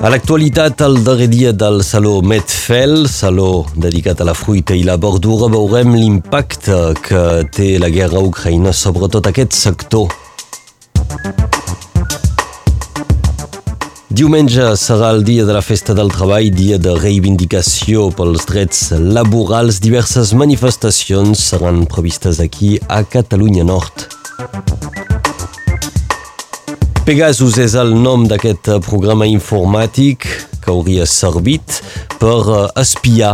A l'actualitat, el darrer dia del Saló Medfel, saló dedicat a la fruita i la verdura, veurem l'impacte que té la guerra Ucraïna sobre tot aquest sector. Diumenge serà el dia de la Festa del Treball, dia de reivindicació pels drets laborals. Diverses manifestacions seran previstes aquí a Catalunya Nord. Pegasus és el nom d'aquest eh, programa informàtic que hauria servit per eh, espiar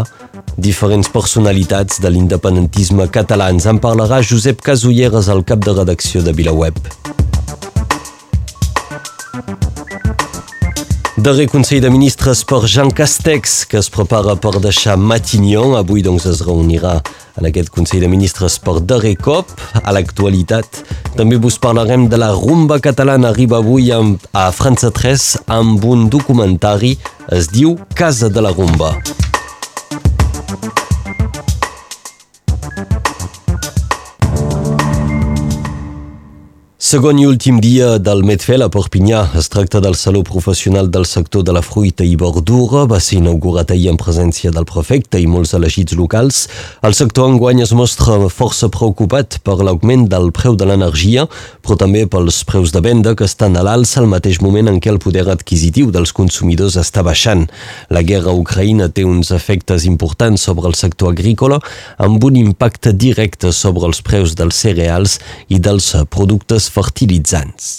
diferents personalitats de l'independentisme català. Ens en parlarà Josep Casulleres, el cap de redacció de VilaWeb. Darrer Consell de Ministres per Jean Castex, que es prepara per deixar Matignon. Avui doncs es reunirà en aquest Consell de Ministres per darrer cop. A l'actualitat també vos parlarem de la rumba catalana. Arriba avui amb, a França 3 amb un documentari. Es diu Casa de la Rumba. Segon i últim dia del Medfel a Perpinyà. Es tracta del Saló Professional del sector de la fruita i verdura. Va ser inaugurat ahir en presència del prefecte i molts elegits locals. El sector enguany es mostra força preocupat per l'augment del preu de l'energia, però també pels preus de venda que estan a l'alça al mateix moment en què el poder adquisitiu dels consumidors està baixant. La guerra a Ucraïna té uns efectes importants sobre el sector agrícola, amb un impacte directe sobre els preus dels cereals i dels productes fertilitzants.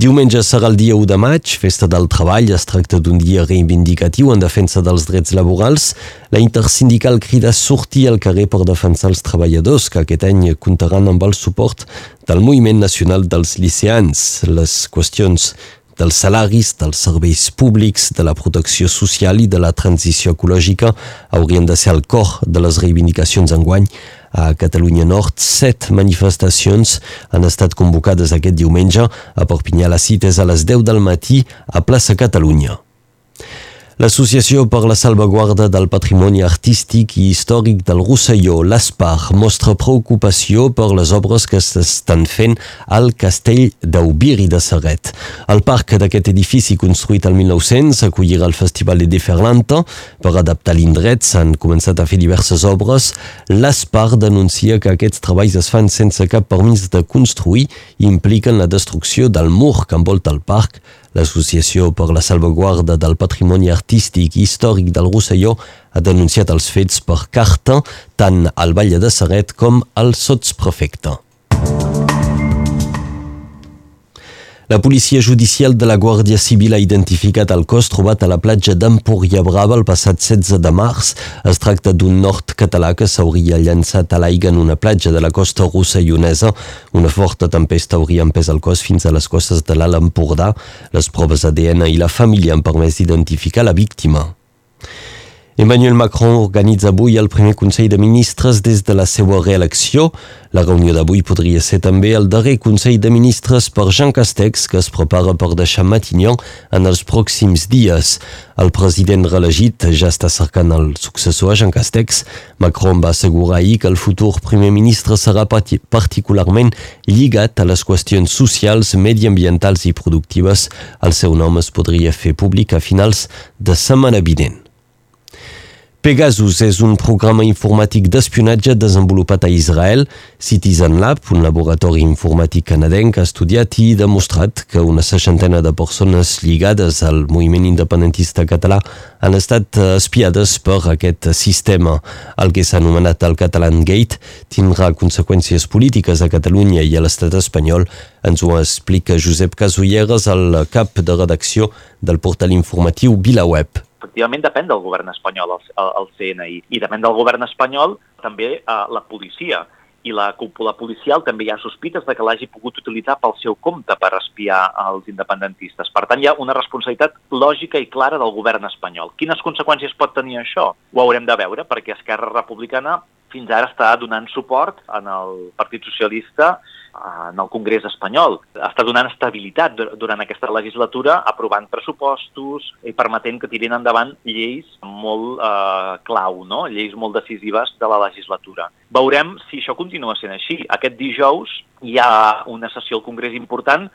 Diumenge serà el dia 1 de maig, festa del treball. Es tracta d'un dia reivindicatiu en defensa dels drets laborals. La intersindical crida a sortir al carrer per defensar els treballadors que aquest any comptaran amb el suport del Moviment Nacional dels Liceans. Les qüestions dels salaris, dels serveis públics, de la protecció social i de la transició ecològica haurien de ser el cor de les reivindicacions enguany a Catalunya Nord, set manifestacions han estat convocades aquest diumenge. A Perpinyà la cita és a les 10 del matí a plaça Catalunya. L'Associació per la Salvaguarda del Patrimoni Artístic i Històric del Rosselló, l'ASPAR, mostra preocupació per les obres que s'estan fent al castell d'Aubiri de Serret. El parc d'aquest edifici construït al 1900 acollirà el Festival de Ferlanta. Per adaptar l'indret s'han començat a fer diverses obres. L'ASPAR denuncia que aquests treballs es fan sense cap permís de construir i impliquen la destrucció del mur que envolta el parc. L'Associació per la Salvaguarda del Patrimoni Artístic i Històric del Rosselló ha denunciat els fets per carta tant al Valle de Serret com al sotsprefecte. La policia judicial de la Guàrdia Civil ha identificat el cos trobat a la platja d'Empúria Brava el passat 16 de març. Es tracta d'un nord català que s'hauria llançat a l'aigua en una platja de la costa russa i unesa. Una forta tempesta hauria empès el cos fins a les costes de l'Alt Empordà. Les proves ADN i la família han permès identificar la víctima. Emmanuel Macron organitza avui el primer Consell de Ministres des de la seva reelecció. La reunió d'avui podria ser també el darrer Consell de Ministres per Jean Castex, que es prepara per deixar Matignon en els pròxims dies. El president reelegit ja està cercant el successor a Jean Castex. Macron va assegurar ahir que el futur primer ministre serà particularment lligat a les qüestions socials, mediambientals i productives. El seu nom es podria fer públic a finals de setmana vinent. Pegasus és un programa informàtic d'espionatge desenvolupat a Israel. Citizen Lab, un laboratori informàtic canadenc, ha estudiat i demostrat que una seixantena de persones lligades al moviment independentista català han estat espiades per aquest sistema. El que s'ha anomenat el Catalan Gate tindrà conseqüències polítiques a Catalunya i a l'estat espanyol. Ens ho explica Josep Casulleres, el cap de redacció del portal informatiu VilaWeb efectivament depèn del govern espanyol, el, el CNI, i depèn del govern espanyol també eh, la policia i la cúpula policial també hi ha sospites de que l'hagi pogut utilitzar pel seu compte per espiar els independentistes. Per tant, hi ha una responsabilitat lògica i clara del govern espanyol. Quines conseqüències pot tenir això? Ho haurem de veure, perquè Esquerra Republicana fins ara està donant suport en el Partit Socialista en el Congrés espanyol. Està donant estabilitat durant aquesta legislatura, aprovant pressupostos i permetent que tirin endavant lleis molt eh, clau, no? lleis molt decisives de la legislatura. Veurem si això continua sent així. Aquest dijous hi ha una sessió al Congrés important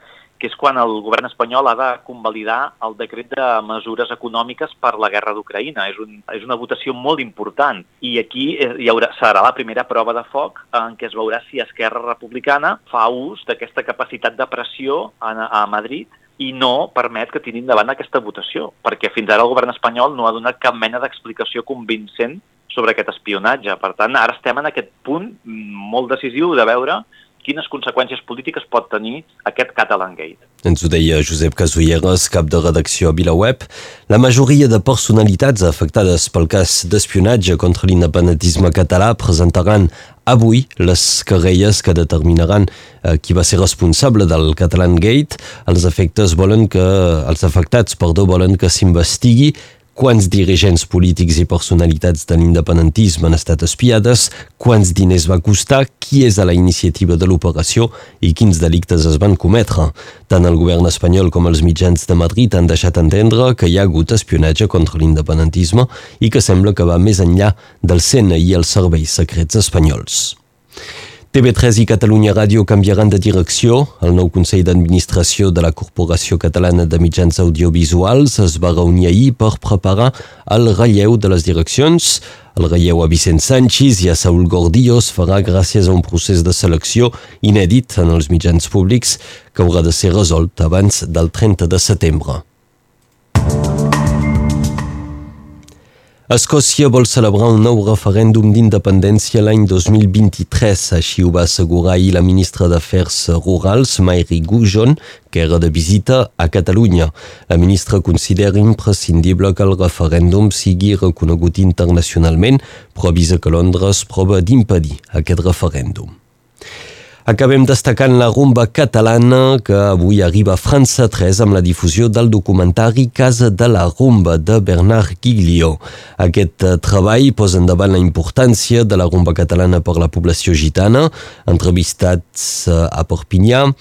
que és quan el govern espanyol ha de convalidar el decret de mesures econòmiques per la guerra d'Ucraïna. És, un, és una votació molt important i aquí eh, hi haurà, serà la primera prova de foc en què es veurà si Esquerra Republicana fa ús d'aquesta capacitat de pressió a, a Madrid i no permet que tirin endavant aquesta votació, perquè fins ara el govern espanyol no ha donat cap mena d'explicació convincent sobre aquest espionatge. Per tant, ara estem en aquest punt molt decisiu de veure quines conseqüències polítiques pot tenir aquest Catalan Gate. Ens ho deia Josep Casulleres, cap de redacció a VilaWeb. La majoria de personalitats afectades pel cas d'espionatge contra l'independentisme català presentaran avui les querelles que determinaran eh, qui va ser responsable del Catalan Gate. Els efectes volen que els afectats, perdó, volen que s'investigui quants dirigents polítics i personalitats de l'independentisme han estat espiades, quants diners va costar, qui és a la iniciativa de l'operació i quins delictes es van cometre. Tant el govern espanyol com els mitjans de Madrid han deixat entendre que hi ha hagut espionatge contra l'independentisme i que sembla que va més enllà del CNI i els serveis secrets espanyols. TV3 i Catalunya Ràdio canviaran de direcció. El nou Consell d'Administració de la Corporació Catalana de Mitjans Audiovisuals es va reunir ahir per preparar el relleu de les direccions. El relleu a Vicent Sánchez i a Saúl Gordillo es farà gràcies a un procés de selecció inèdit en els mitjans públics que haurà de ser resolt abans del 30 de setembre. Escòcia vol celebrar un nou referèndum d'independència l'any 2023, així ho va assegurar ahir la ministra d'Afers Rurals, Mairi Gujon, que era de visita a Catalunya. La ministra considera imprescindible que el referèndum sigui reconegut internacionalment, però avisa que Londres prova d'impedir aquest referèndum. Acabem destacant la rumba catalana que avui arriba a França 3 amb la difusió del documentari Casa de la Rumba de Bernard Giglio. Aquest eh, treball posa endavant la importància de la rumba catalana per la població gitana, entrevistats eh, a Perpinyà,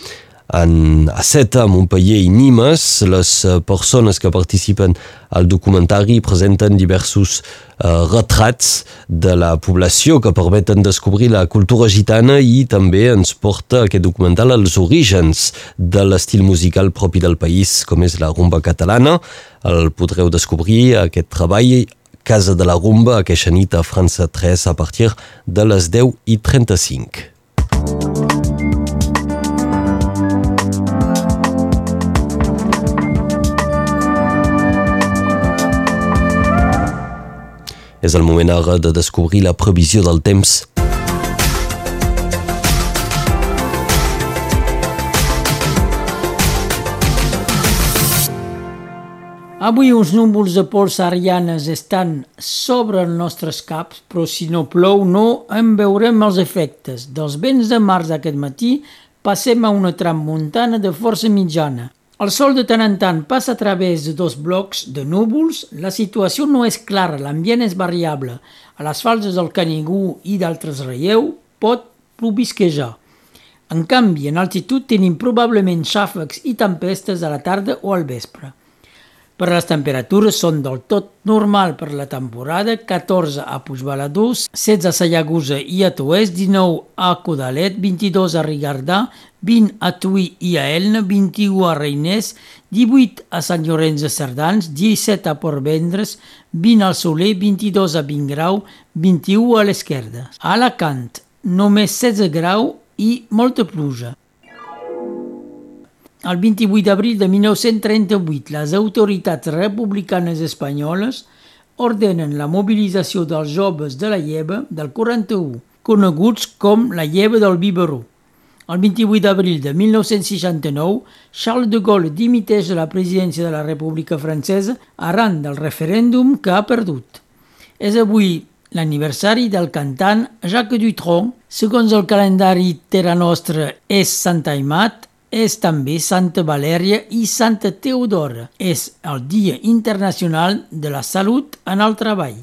en, a Seta, Montpellier i Nimes. Les eh, persones que participen al documentari presenten diversos uh, retrats de la població que permeten descobrir la cultura gitana i també ens porta aquest documental als orígens de l'estil musical propi del país, com és la rumba catalana. El podreu descobrir aquest treball Casa de la Rumba, aquesta nit a França 3 a partir de les 10 i 35. És el moment ara de descobrir la previsió del temps. Avui uns núvols de pols arianes estan sobre els nostres caps, però si no plou no en veurem els efectes. Dels vents de març d'aquest matí passem a una tramuntana de força mitjana. El sol de tant en tant passa a través de dos blocs de núvols. La situació no és clara, l'ambient és variable. A les falses del Canigú i d'altres relleu pot provisquejar. En canvi, en altitud tenim probablement xàfecs i tempestes a la tarda o al vespre. Per les temperatures són del tot normal per la temporada, 14 a Puigbaladús, 16 a Sallagusa i a Toès, 19 a Codalet, 22 a Rigardà, 20 a Tuí i a Elna, 21 a Reiners, 18 a Sant Llorenç de Cerdans, 17 a Port Vendres, 20 al Soler, 22 a Vingrau, 21 a l'Esquerda. A Alacant, només 16 grau i molta pluja. El 28 d'abril de 1938, les autoritats republicanes espanyoles ordenen la mobilització dels joves de la lleva del 41, coneguts com la lleva del biberó. El 28 d'abril de 1969, Charles de Gaulle dimiteix de la presidència de la República Francesa arran del referèndum que ha perdut. És avui l'aniversari del cantant Jacques Dutronc. Segons el calendari Terra Nostra és Sant Aimat, és també Santa Valèria i Santa Teodora. És el Dia Internacional de la Salut en el Treball.